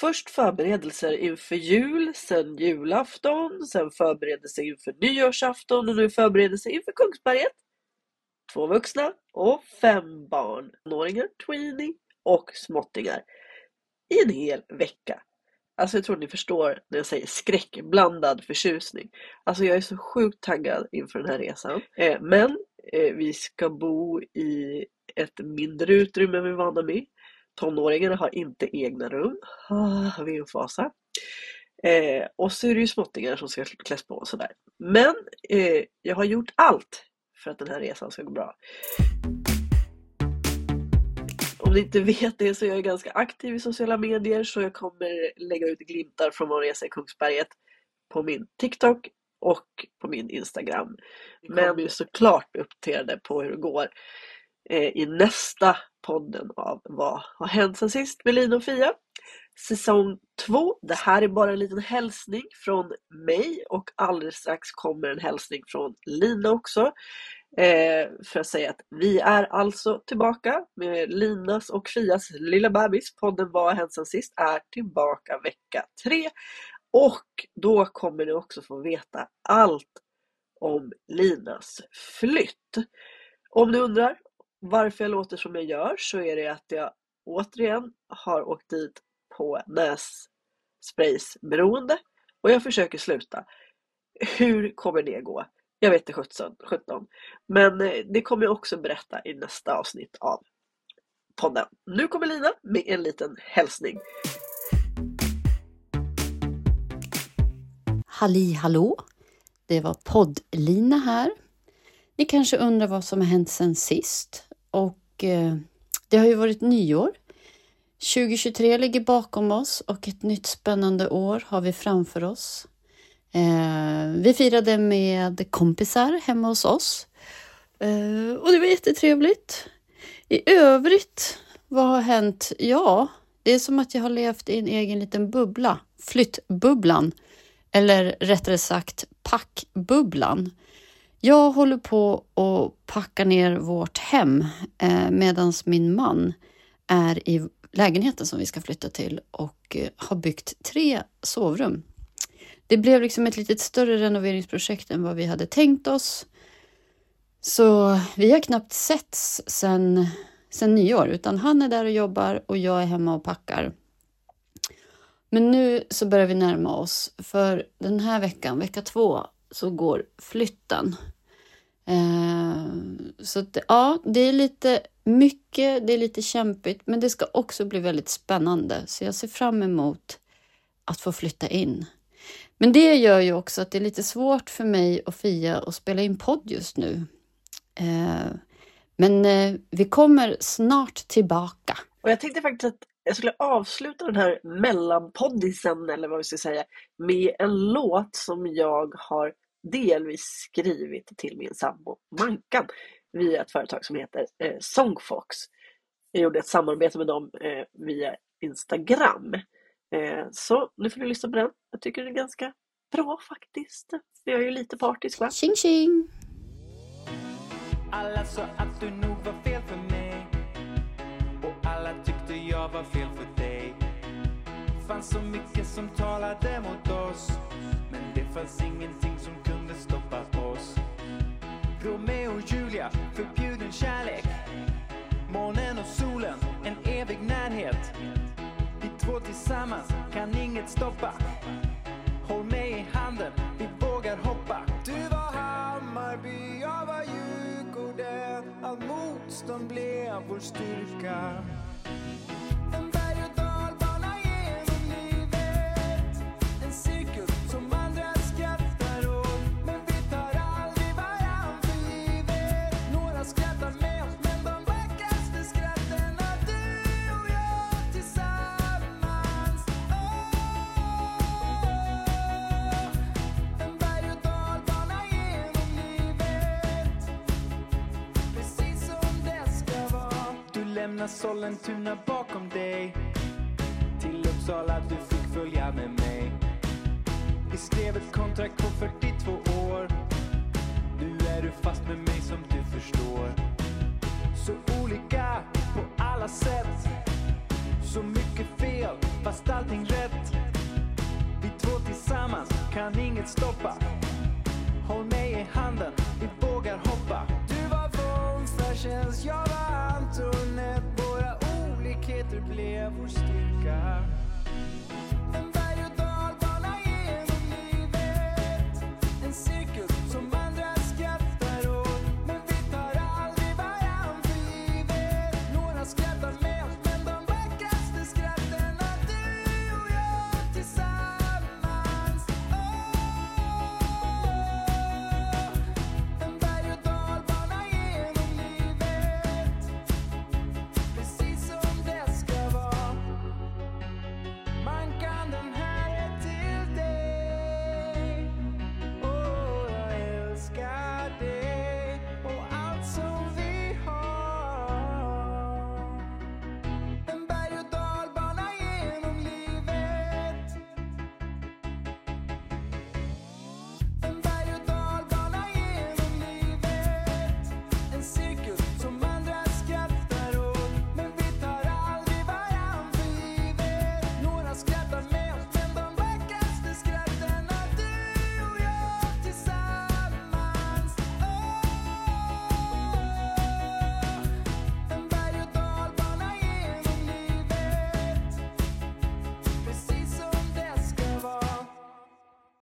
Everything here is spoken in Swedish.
först förberedelser inför jul, sen julafton, sen förberedelser inför nyårsafton och nu förberedelser inför Kungsberget. Två vuxna och fem barn, nåringar, tweenie och småttingar i en hel vecka. Alltså jag tror ni förstår när jag säger skräckblandad förtjusning. Alltså jag är så sjukt taggad inför den här resan. Eh, men eh, vi ska bo i ett mindre utrymme än vi är vana vid. Tonåringarna har inte egna rum. Ah, vi är en fasa. Eh, och så är det ju småttingar som ska kläs på och sådär. Men eh, jag har gjort allt för att den här resan ska gå bra. Om ni inte vet det så är jag ganska aktiv i sociala medier så jag kommer lägga ut glimtar från vår resa i Kungsberget på min TikTok och på min Instagram. Men ju såklart uppdaterade på hur det går eh, i nästa podden av Vad har hänt sen sist med Lina och Fia. Säsong 2. Det här är bara en liten hälsning från mig och alldeles strax kommer en hälsning från Lina också. Eh, för att säga att vi är alltså tillbaka med Linas och Fias lilla bebis. Podden Vad har hänt sen sist är tillbaka vecka 3. Och då kommer ni också få veta allt om Linas flytt. Om ni undrar varför jag låter som jag gör så är det att jag återigen har åkt dit på nässpraysberoende och jag försöker sluta. Hur kommer det gå? Jag vet inte 17, 17. Men eh, det kommer jag också berätta i nästa avsnitt av podden. Nu kommer Lina med en liten hälsning. Halli hallå! Det var podd-Lina här. Ni kanske undrar vad som har hänt sen sist och eh, det har ju varit nyår. 2023 ligger bakom oss och ett nytt spännande år har vi framför oss. Eh, vi firade med kompisar hemma hos oss eh, och det var jättetrevligt. I övrigt, vad har hänt? Ja, det är som att jag har levt i en egen liten bubbla, flyttbubblan, eller rättare sagt packbubblan. Jag håller på att packa ner vårt hem eh, medan min man är i lägenheten som vi ska flytta till och eh, har byggt tre sovrum. Det blev liksom ett lite större renoveringsprojekt än vad vi hade tänkt oss. Så vi har knappt setts sen, sen nyår, utan han är där och jobbar och jag är hemma och packar. Men nu så börjar vi närma oss, för den här veckan, vecka två, så går flytten. Eh, så att, ja, det är lite mycket, det är lite kämpigt, men det ska också bli väldigt spännande. Så jag ser fram emot att få flytta in. Men det gör ju också att det är lite svårt för mig och Fia att spela in podd just nu. Eh, men eh, vi kommer snart tillbaka. Och jag tänkte faktiskt att jag skulle avsluta den här mellanpoddisen, eller vad vi ska säga, med en låt som jag har delvis skrivit till min sambo Mankan via ett företag som heter eh, Songfox. Jag gjorde ett samarbete med dem eh, via Instagram. Eh, så nu får du lyssna på den. Jag tycker den är ganska bra faktiskt. Jag är ju lite partisk va? Tjing tjing! Alla sa att du nog var jag var fel för dig? Fanns så mycket som talade mot oss Men det fanns ingenting som kunde stoppa oss. Romeo och Julia, förbjuden kärlek. Månen och solen, en evig närhet. Vi två tillsammans kan inget stoppa. Håll mig i handen, vi vågar hoppa. Du var Hammarby, jag var Djurgården. Allt motstånd blev vår styrka. lämna Sollentuna bakom dig. Till Uppsala du fick följa med mig. Vi skrev ett kontrakt på 42 år. Nu är du fast med mig som du förstår. Så olika på alla sätt. Så mycket fel fast allting rätt. Vi två tillsammans kan inget stoppa. Håll mig i handen, vi vågar hoppa. We're still got